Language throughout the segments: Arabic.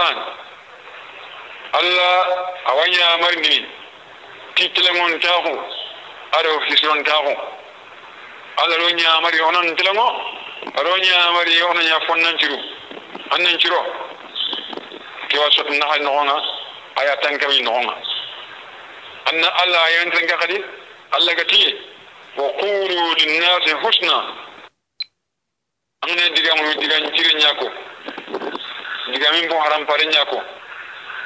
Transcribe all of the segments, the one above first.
ihsan allah awanya marni titlengon tahu aro hisron tahu allah ro nyamari onon tilengo ro nyamari onon ya fonnan ciru annan ciro ke wasot na hay no aya tankami no anna allah ayan tanka kadi allah gati wa qulu lin nas husna amne diga mu diga cire nyako diga min bo haram pare nyako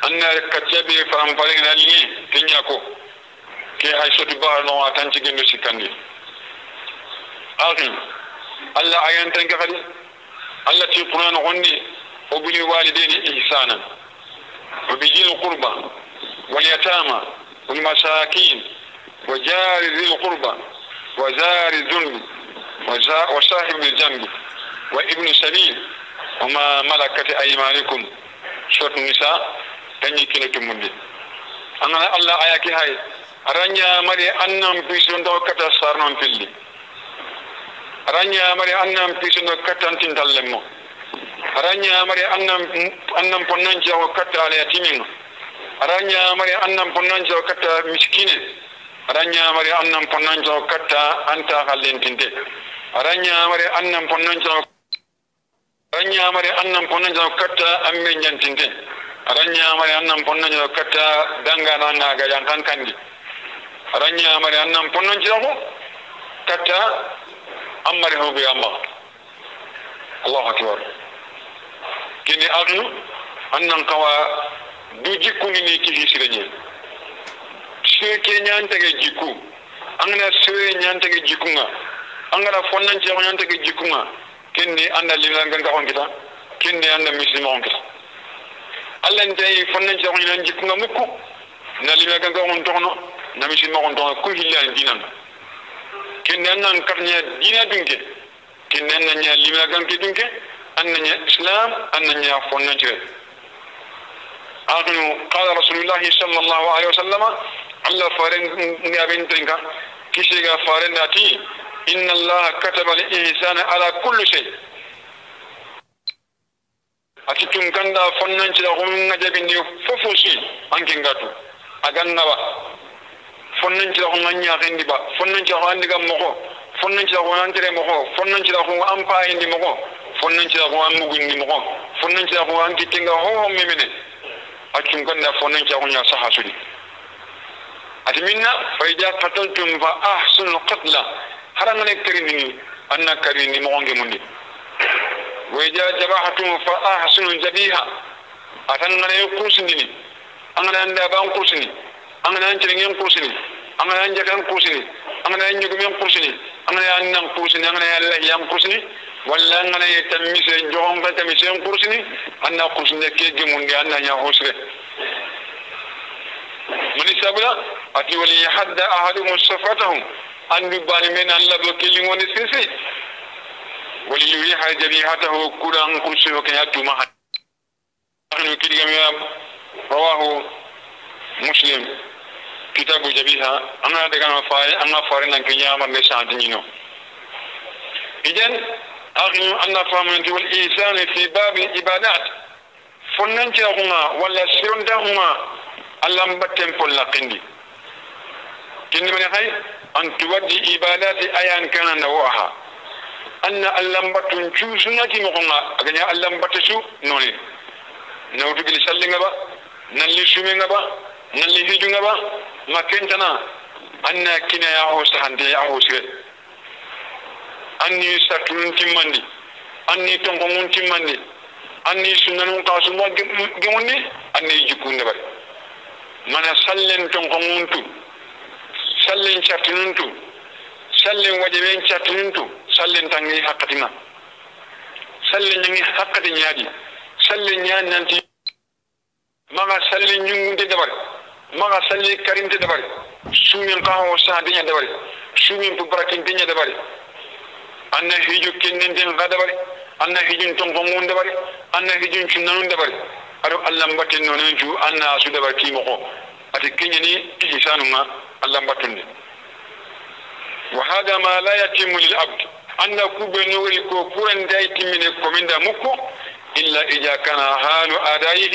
anna kaccabe faram pare na lingi te nyako ke hay sotu ba no atan ci gendo sikandi akhi allah ayan tanka kadi allah ti qur'an gondi o bil walidaini ihsanan wa bi jil qurba wal yatama wal masakin wa jari dhil qurba wa zari dhunbi وصاحب الجنب وابن سبيل وما ملكت أيمانكم سورة النساء تنجي كنا تمندي أنا الله آياتي هاي أرانيا مري أنام بيسون دو كتا سارنون فيلي أرانيا مري أنام بيسون دو كتا انتين دلمو أرانيا مري أنام أنام بنانجا وكتا على يتيمين أرانيا مري أنام بنانجا وكتا مسكينة أرانيا مري أنام بنانجا وكتا أنتا خلين تنتي aranya mare annan ponnon aranya mari annam ponna jaw katta an nyantinde aranya mari annam ponna jaw katta danganangaga yankan kandi mari annam annan ponnon cirako katta an mari amma. Allah akbar. Kini agnu annam kawa du jikkunini kihi ke nyante ge jikku angna sewe ñantage jikkunga nyante ge jikku nga on yanta ke jikunga kindi anda lilan ganga on kita kindi anda muslima on kita allah ndey fonnan ci on yan jikunga mukku na lilan ganga on tono na muslima on tono ku hillan dinan kindi annan karnya dina dunke kindi annan nya lilan ganga dunke annan nya islam annan nya fonnan ci أغنو قال رسول الله صلى الله عليه وسلم الله فارن نيابين تنكا كيشيغا فارن ناتي إن الله كتب الإنسان على كل شيء hindi ba fonnan ci da hun an diga moko fonnan ci da hun an tere moko fonnan ci da hun an pa hindi moko fonnan ci da hun an mugun ni moko fonnan ci da hun an kitinga ho ho memene a tun kanda fonnan ci da hun ya saha sudi ati minna fa ija qataltum fa ahsinu qatla harangane karini anna karini mogonge mundi. وإذا جبحتم فأحسنوا الجبيهة أتنغنا يقوسني أنا عند أبان قوسني أنا عند رجين قوسني أنا عند جكان قوسني أنا عند جميع قوسني أنا عند قوسني أنا عند يام قوسني ولا أنا يتميس جوهم فتميس يام قوسني أنا قوسني كي جمون أنا يا حسره من سبلا أتي ولي حد أحدهم صفاتهم أن يبان من الله بكلمة ونسيسي وليريح جبيهته كلا كرسي وكيات معه نحن كلمة رواه مسلم كتاب جبيها أنا دكان فاري أنا فاري نك يا من لسان دينو إذن أغنى أن فهمت والإنسان في باب العبادات فننتي هما ولا سيرون هما ألم بتم فلا قندي كني من an tuwaddi ibadati ayan kana na waha anna allambatun cu sunati mo nga aganya allambata su noni nawtu gili sallinga ba nalli sumenga ba nalli hijunga ba makentana anna kina ya ho sahande ya ho sire anni satun timmandi anni tonko mun timmandi anni sunanun kasu mo gemunni anni jikkunde bari mana sallen tonko mun tu sallen cattinun tum sallen waje ɓen cattinun tum sallen tangi hakkatina. Sallen ñangi hakkati ñaaɗi sallen ñaani nanti. Maga sallen ñungunde dabari maga salli karinte dabari suumin kaho saha deña dabari suumin po barakin deña dabari anna hijo kennenden ka dabari anna hijum tonkongun dabari anna hijum cunnanun dabari aɗo allah mbatten nonen cu anna su dabari kimo ati keñani hisanunga الله باتوني وهذا ما لا يتم للعبد أن كوب نوري كو كورن دايت من الكومندا مكو إلا إذا كان حال آدائه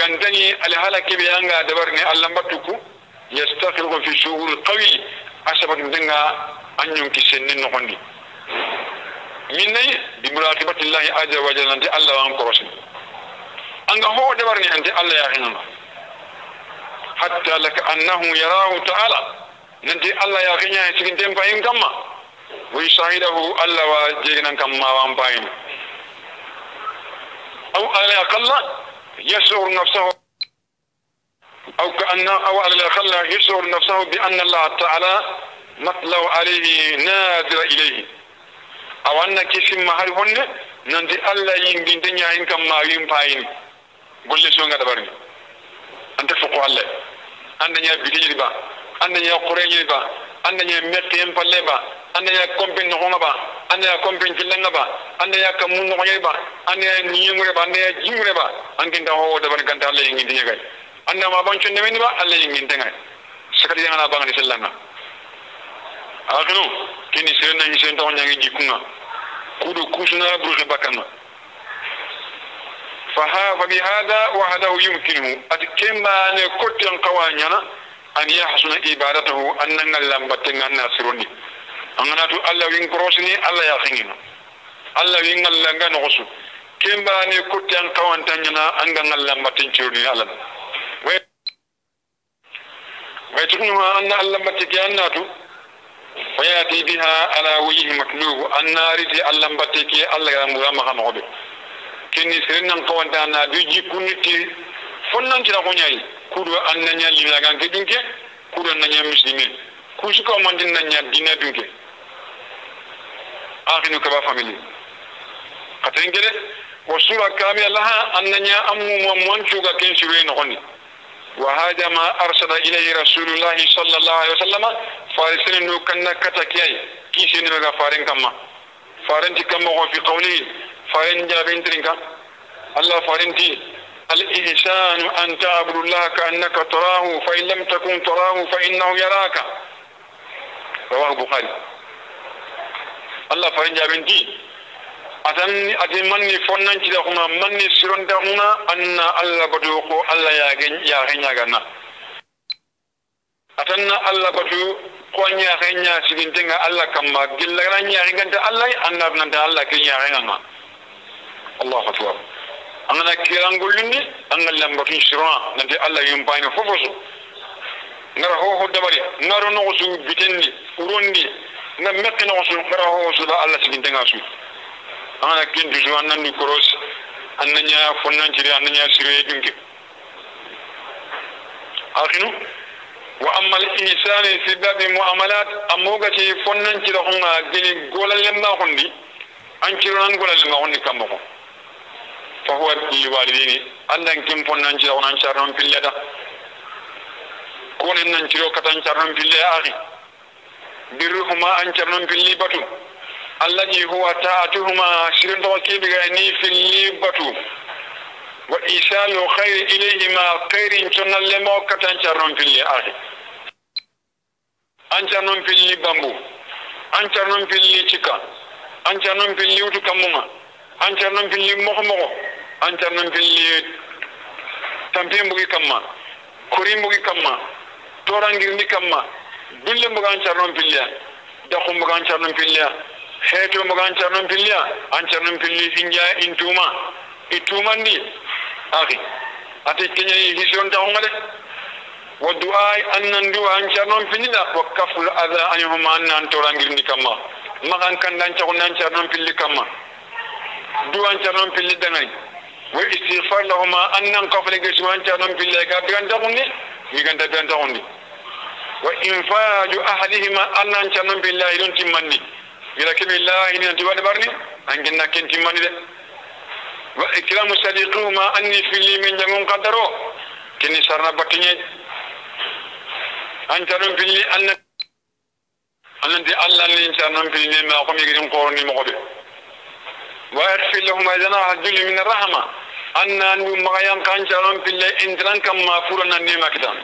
غندني على حالك بيانغا دبرني الله باتوكو يستخرج في شغل قوي أسبب دنغا أن ينكي سنين نخندي مني بمراقبة الله عز وجل أنت الله وانكو رسل أنت هو دبرني أنت الله يا خنمه laka annahu yarahu ta'ala nanti allah ya hinya cikin tempayin kamma wa yusahidahu allah wa jeginan kamma wan bayin أو على الأقل يشعر نفسه. أو كأن أو على الأقل يشعر نفسه بأن الله تعالى مطلع عليه نادر إليه. أو أن كسم مهر هن؟ نندي الله ينجن دنيا إن كم ما ينفعين قل لي شو أنت فوق الله. andanya bigini ba? Andanya qurayni ba? Andanya metten palle ba? Andanya kompin no ba? Andanya kompin jilanga ba? Andanya kamun no ba? Andanya niyumure ba? Andanya jimure ba? Ankin da ho da ban kan talle gai. Anda ma ban chun ne ba? Alle yin yin tengai sakati yana ba ngani sallanga kini sirna ni sen to kudu kusuna buru bakanga فبهذا وحده يمكنه أتكما نكت قوانينا أن يحسن عبادته أن نلم بتنا ناصرني أنا تو الله وين كروسني الله يخيننا الله وين الله نغسو كما نكت قوان تنينا أن نلم بتنشرني الله ويتكنها أن ألم بتكي ويأتي بها على وجه مكلوب النار في ألم بتكي الله يرمى مغمغبه kenni sere nan kawanta na do jikkunni ti fonnancira ko ñayi kuɗo an naña lilaganke ɗumke kuɗo naña muslimin kuusi kawmandin naña dina ɗumke ahinu kaba famille katen gede wo sura kami alaha an naña an mumua muancuga ken siroye nogoni wa hada ma arsala ilayhi rasulullahi sallallahu alaihi wasallama fare sene no kanna kata kiyai kisenimega faren kamma. Farenti kamma ko fi qawlihi. فإن جابنترك الله فرنتي الإحسان أن تعبد الله كأنك تراه فإن لم تكن تراه فإنه يراك. رواه البخاري. الله فرن جابنتي أتن أتن مني فنان كده هنا مني سرون ده هنا أن الله بدوكو الله ياغن ياغن ياغنا أتن الله بدو ko nya hanya sigin tenga Allah kamma gilla nya hinganta Allah annab nan da Allah kin ya hinganga الله أكبر. أنا كيران قلني أنا لما في شراء نبي الله ينبين فوفسو نرى هو هو دبري. نرى نغسو بتندي ورندي نمت نغسو نرى هو سلا الله سكين تنغسو أنا كنت جوان نندي كروس. أنني فنان جري أنني سيري دنك آخنو وأما الإنسان في باب المعاملات أموغتي فنان جري هنا جلي قولا لما هندي أنكران قولا لما هندي كم للوالدين أن كم فنان جرى ونان شرم في الله كون أن نشرو كتان شرم في الله أخي برهما أن شرم في الله بطو. الذي هو تاعتهما شرن توكي بغيني في الله بطو. وإيصال خير إليهما خير شن لما كتان شرم في الله أخي أن شرم في الله بامبو. أن شرم في الله شكا أن شرم في الله وتكمما an carnan filli mogo mogo ancar nan pilli tampin bugi kamma. Kuri bugi kamma. Torangirndi kamma. Dulle mbuga ancar non pilliya dakku mbuga ancar non pilliya heeto mbuga ancar non pilliya ancar non pilli ati keñayi hision taxunga de wa du'ai annan du'a ancar non pillida wa kaful ada anihuma annan torangirndi kamma. Maxan kanda ancaxu nancar pilli kamma. Du ancar pilli واستغفر لهما أن قبل قسم أنت أنم بالله. قابلان دغني ميقان دبيان دغني وإنفاج أهلهما أن أنت أنم بالله. لن تمني. ولكن بالله إن أنت بارني أنجنا كن تمني وإكرام صديقهما أني في لي من جمون قدرو كني سرنا أن أنت أنم بالله. أن أن أنت الله أن أنت أنم بالله. ما أقوم يجرم قورني مغبئ وأغفر لهما إذا نرى الدل من الرحمة. anna nu magayan kan jaron pille indran kam ma furan nan ne makitan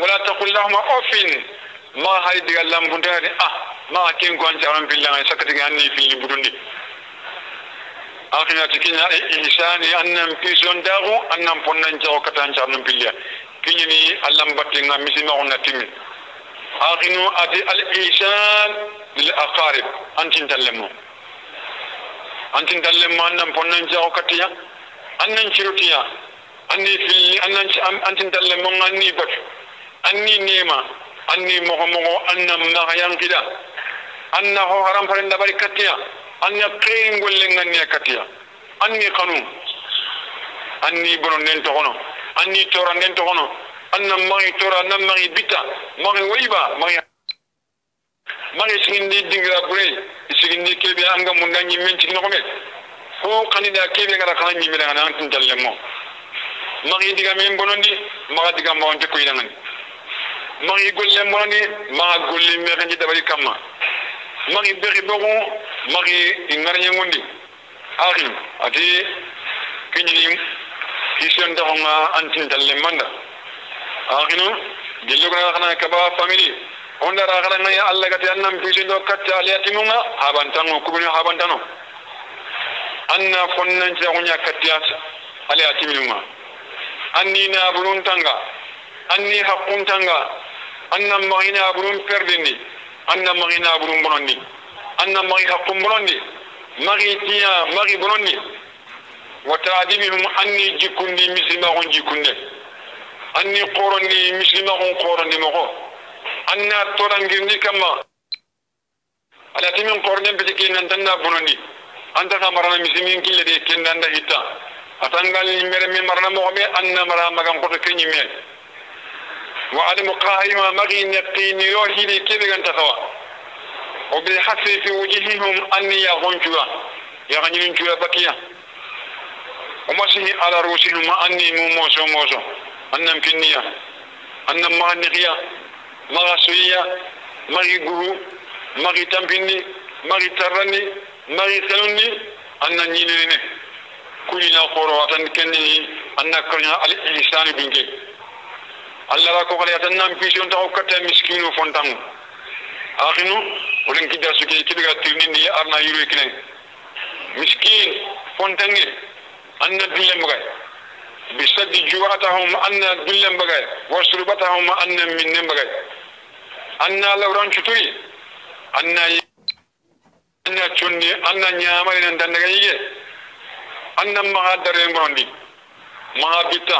wala taqul lahum ofin ma hay diga lambunta ah ma ken kon jaron pille ngai sakati ganni filli budundi. Akhina tikinya eh, ihsani annam pison dagu annam ponnan jaw katan jaron pille kinyini allam batte ngam misima onna timin. Akhinu ati al ihsan lil aqarib. Antin tallamu antin tallemu annam ponnan jago katiya annan cirutiya anni filli annan antin tallemu anni bat anni nema anni mogo mogo annam magayan kida anna ho haram farinda bari katiya anna kayin gollen ganni katiya anni kanu anni bonon den to hono anni tora den to hono anna magi tora anna magi bita magi waiba magi magi sigindi dingira bure sigindi kebe anga munda nyi men tikno kome ko kanida kebe ngara kana nyi mena nan tin dalle mo magi diga men bonondi maga diga mo onte ko yinangani magi golle bonondi maga golle me kanji dabari kamma magi beri bogo magi ingarnya ngundi. Akhi ati kinyi kison da honga antin dalle manda akhinu gello kana kana kaba family onda ra kana ngaya alla gati annam kison do katta aliatimunga habantango kubuni habantano anna fonnan jagunya kattiyas aliatimunga anni na burun tanga anni haqqun tanga anna magina burun perdini anna magina burun bonondi anna magi haqqun bonondi magi tiya magi bonondi wa ta'dibihum anni jikundi mislima gon jikunde anni qorondi mislima gon qorondi moko anna torangirni kama ala timin qorne be ke nan tanna bonondi anta ka marana mislimin kille de kendanda hitta atangal mere mi marana mo be anna mara magam ko kenyi me wa adam qahima magi naqini yo hili kebe ganta kawa o bi hasi fi wujihihim anni ya gonjuwa ya ganyin juwa bakiya o masihi ala rusihim anni mu moso moso annam kinniya annam mahaniya maga soyiya magi guru magi tampindi magi tarrani magi selundi anna ñinene kuñina koro atan kenni anna karña al ihsani binke allah ra ko kala atan nam pision taw katta miskinu fontangu. Akhinu olen kidda suke kidiga tirnindi arna yuro kinen miskin fontange anna dillem bagay bisaddi juwatahum anna dillem bagay wasrubatahum anna minnem bagay anna lawran cuturi anna anna condi anna ñamari nan dandaga yige anna maga dare ngondi maga bitta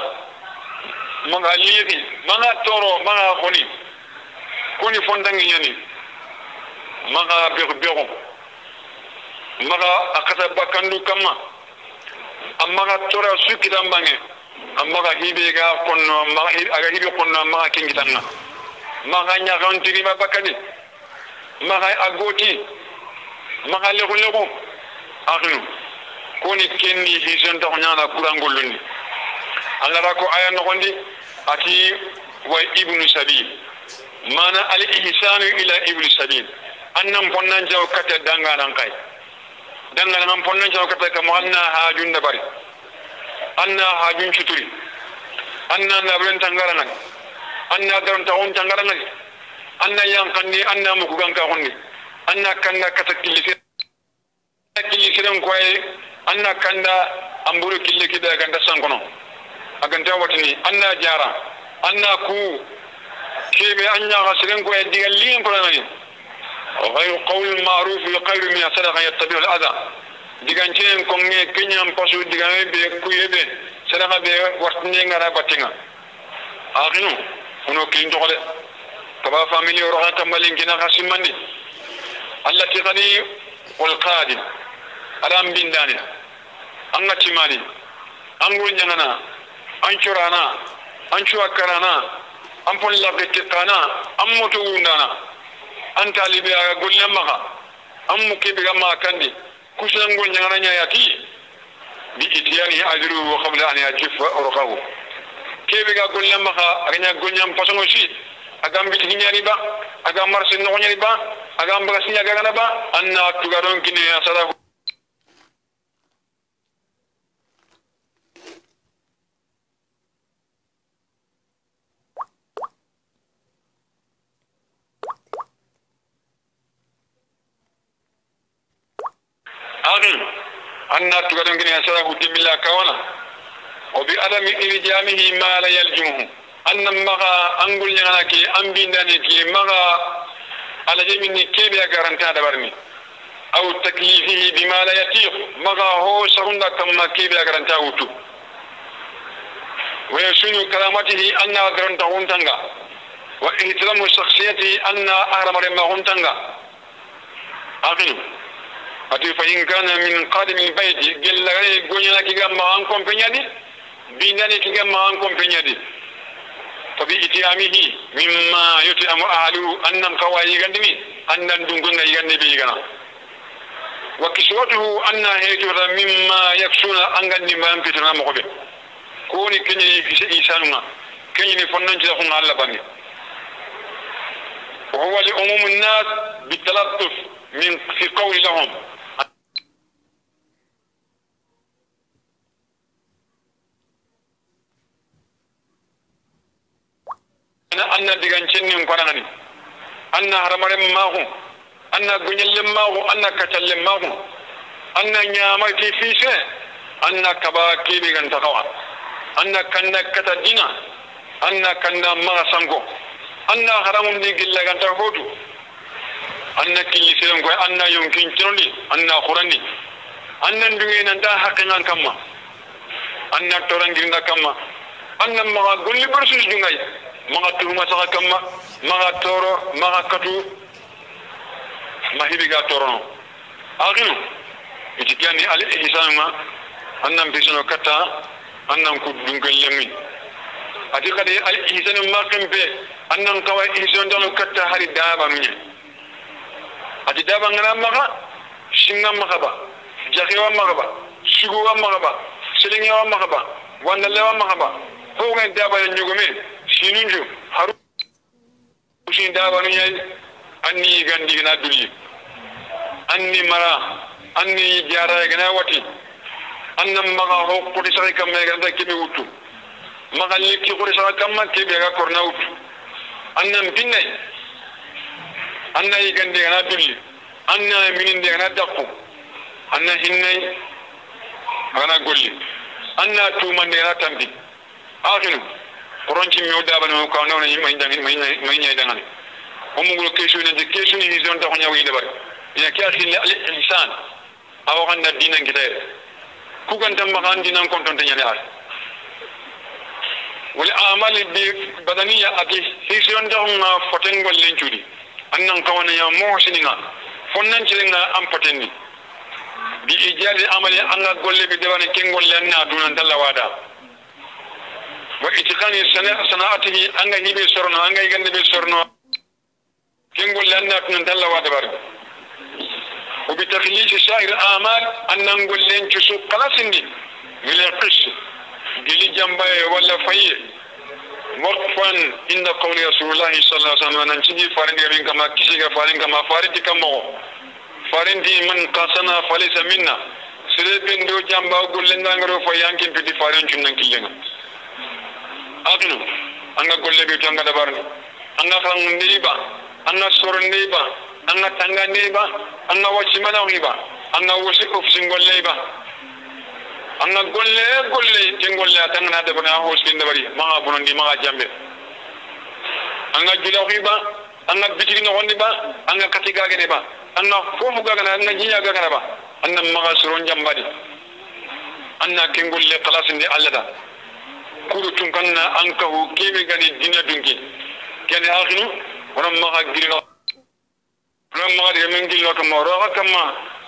maga liyefi maga toro maga koni koni fontangi ñani maga begu begu maga akata bakandu kamma amaga tora sukitan bange amaga hibe ga konno maga aga hibe konno maga kingitanga maxa ñaxeontirima bakkadi maxa a gooti maxa lexu lexu axinu koni kenni hisontaxu ñana kurangollundi allara ko aya noxondi ati wa ibnu sabil mana al ihsanu ila ibnu sabil annan ponnan jaw kata danganan kay danganan ponnan jaw kata kamo anna hajun dabari anna hajun cuturi anna nabulen tangaranan anna daron taxon tangarangan anna yankandi anna mukuganka xondi anna kanda kata kilise kilisiren koye anna kanda amburu kille kida ganda sankono aganta watini anna jara anna ku kebe anya gasiren koye digal liin kolanani غير قول المعروف خير من صدقة يتبع الأذى digan cinen konge kenyan pasu digame be kuyebe sadaka be wartine ngara batinga akinu Uno kin tokole kaba family ro hata malin kina kasimandi allati qadi wal qadim adam bindani an ga timani an gurin jangana an curana an cuwa karana an pon labe tekana an moto wundana an talibe aga gollen maka an muke biga ma kandi kusan gurin jangana nya yati bi itiyani ajru wa qabla an yajifa urqahu kebe ga gollam maha aganya gollam pasongo si agam biti nyari ba agam marsi no nyari ba agam bagasi nyaga gana ba anna tugaron kini asara ya Adun, anna tugaron gini asara ya kawana. O bi adami irjamihi ma la yaljumuhu anna maga angul nyana ki ambindani ki maga ala jemini kebe garanta dabarni aw taklifihi bima la yatiq maga ho sahunda kamma kebe garanta wutu wa yasunu karamatihi anna garanta huntanga wa ihtiramu shakhsiyatihi anna ahramare ma huntanga aqil ati fa in kana min qadim albayt بيناني تيغم ما أنكم بينيدي فبي إتيامه مما يتيام اهلو انم كواي غندمي انن دونغون يغني بيغنا وكشوته أن هيتو مما يكشون ان غندي ما امكتنا مخبي كوني كيني في انسان كيني فنن جي خن الله باني وهو لعموم الناس بالتلطف من في قول لهم. Anna digan cinnin kwanani anna harmarin mahu anna gunyallin mahu anna kacallin mahu anna nyama fi fise anna kaba kibi gan takawa anna kanna kata dina anna kanna maga sango anna haramun ni gilla gan takotu anna killi seren koy anna yonkin cinoli anna khurani anna ndunge nan da hakkan kamma anna torangirnda kamma anna maga gulli barsus dungay maga tuhuma saka kamma maga toro maga katu mahibi ga torono akinu iti kani al ihsan ma annan bisono kata annan ku dungal lemi ati kadi al ihsan ma kambe annan kawai ihsan dano kata hari daba nunya ati daba ngana maga shinga maga ba jahiwa maga ba shuguwa maga ba selingewa maga ba wandalewa maga ba daba ya nyugume sinunjum haru usin dawanuñay anni gandi gana duli anni mara anni jaraya gana wati. Annan maga ho kuri sakai kamma e ganta kebe wutu maga likki kuri sakai kamma kebe ga korna wutu annan binnai annayi gandi gana duli anna mininde gana dakku. Anna hinnai gana golli. Anna tumande gana tambi akhinu. Koronci mi oda bana ko nawna yi may dangi may may nyay dangane o mu ngulo keshu ne keshu ni hizon ta ko nyawi de bari ina kya khille al insan awa ganda dinan kita ku kan tam makan dinan kon ton tanya al wal amal bi badaniya ati hizon ta ko foten gol len chudi annan kawana ya mo sininga fonnan cirenga am potenni bi ijadi amali anga golle bi dewane ken golle anna dunan dalla wada wa itikani sana'atihi anga ñiɓe sorno anga gande ɓe sorno kengol lannaku nan talla wada barde o bi tahlisi sair amal annangol lencu su kalasindi mile qis gili jambaye walla fayiye waqfan inda qawli rasulillahi sallallahu alaihi wasallam nan cigi farindi min kama kisiga farin kama farindi kammo farindi man qasana falaysa minna. Sire bendo jamba golle ndangaro fayankin piti farin cunnan killenga aklu an ga kolleɓe to an ga dabarni an ga kan neyba an ga sor neyba an ga tanga neyba an ga waccimanawniba an ga wosi ofsingolleyba an ga golle golle ke golle a tangana dabarni a hoskin dabari maga bonondi maga jambe an ga julahiba an ga bitigi nogondiba an ga kati gageneba an ga fofu gagana an ga jiña gaganaba an na maga soron jambadi an na kengolle kalasinde allah da kuru tun kanna an hu kebe gani dina dunki. Kene akhinu wala ma ga gilino. Wala ma ga de men gilino kama ro kama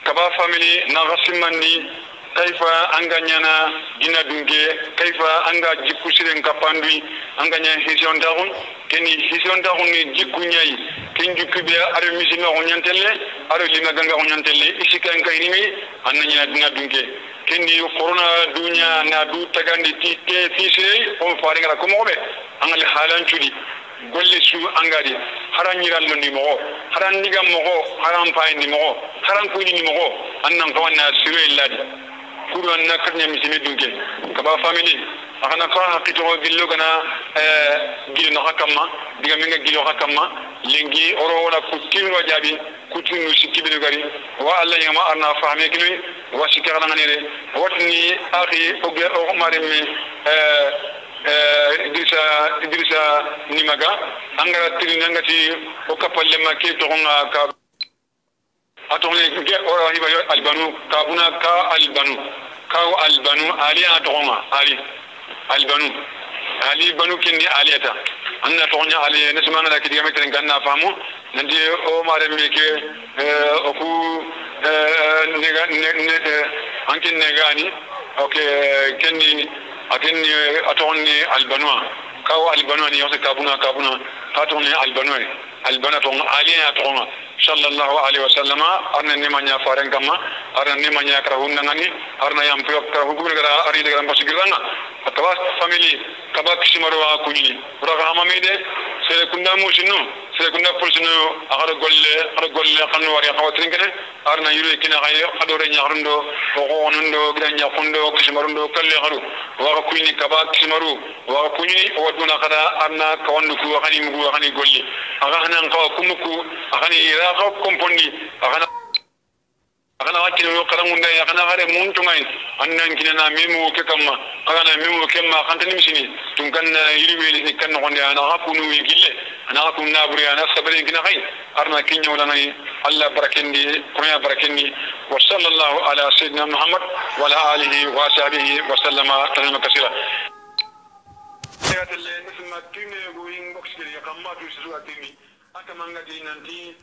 kaba family na gasimandi kaifa an ka ɲana dina dunke kaifa an ka jikusiren ka pandui an ka ɲa hisiyon dagun keni hisiyon dagun ni jikku ɲayi ken jukki be aro misima ko ɲantelle aro lima ganga ko ɲantelle isi kan kayinimi an na dina dunke kendi korona dunya na du tagandi ti te fisirei on faringara ko mogoɓe an gali halancudi golle su angadi haran ñirallo ni mogo. Haran nigam mogo haran payindi mogo. Haran kuyini mogo. An nan kawanna siroye ladi fuɗo na karña misini dunke. Kaba family akana fa hakitoro gillo eh gili no hakama diga menga giloxa hakama lengi oro wona kuttinro kutin kutinu sikkibinu gari. Wa allah ñama arna faame kinoy wa sikke o watini axi oge eh, eh me idrisa idrissa nimaga angara tirinangati o kappallema ke toxonga ka atɔgɔle nke ɔrɔ hiba yɔ alibanu kabuna ka alibanu ka albanu ali a tɔgɔ ma ali albanu. Ali banu kinni ali ta anna tɔgɔnya ali ne sumana da kidiga metere ganna famu nandi o mare mi ke eh, oku eh, nega ne eh, gaani ok kenni a kenni akinni atɔgɔni albanua kawo albanua ni yɔse kabuna kabuna ka tɔgɔni albanua albana toxonga ali a tɔgɔ sallallahu alaihi wasallama arna ni manya faren kama arna ni manya kara hundangani arna yam pyo kara hugul gara ari de gara pasigiranga atwa family kaba kisimarwa kunyi uraga hamamide sere kunda musinu kunda pulsinu agara golle agara golle kanu wari khawatrin kene arna yuru kina kay khadore nyarundo o gonundo gira nyakundo kisimarundo kalle kharu waga kunyi kaba kisimaru waga kunyi o waduna kada arna kawandu ku khani mugu khani golle aga hanan agana wakil yo karamunda ya kana gare mun tungai annan kinana memu ke kamma agana memu ke ma khanta nimisini tun kan yiri ni kan gonde ana ha kunu yigille ana ha kunu naburi ana sabare kina khay arna kinyo lana alla barakendi kunya barakendi wa sallallahu ala sayyidina muhammad wa ala alihi wa sahbihi wa sallama taslima kaseera ya telle nisma tine go in box ya kamma tu su atimi aka manga di nanti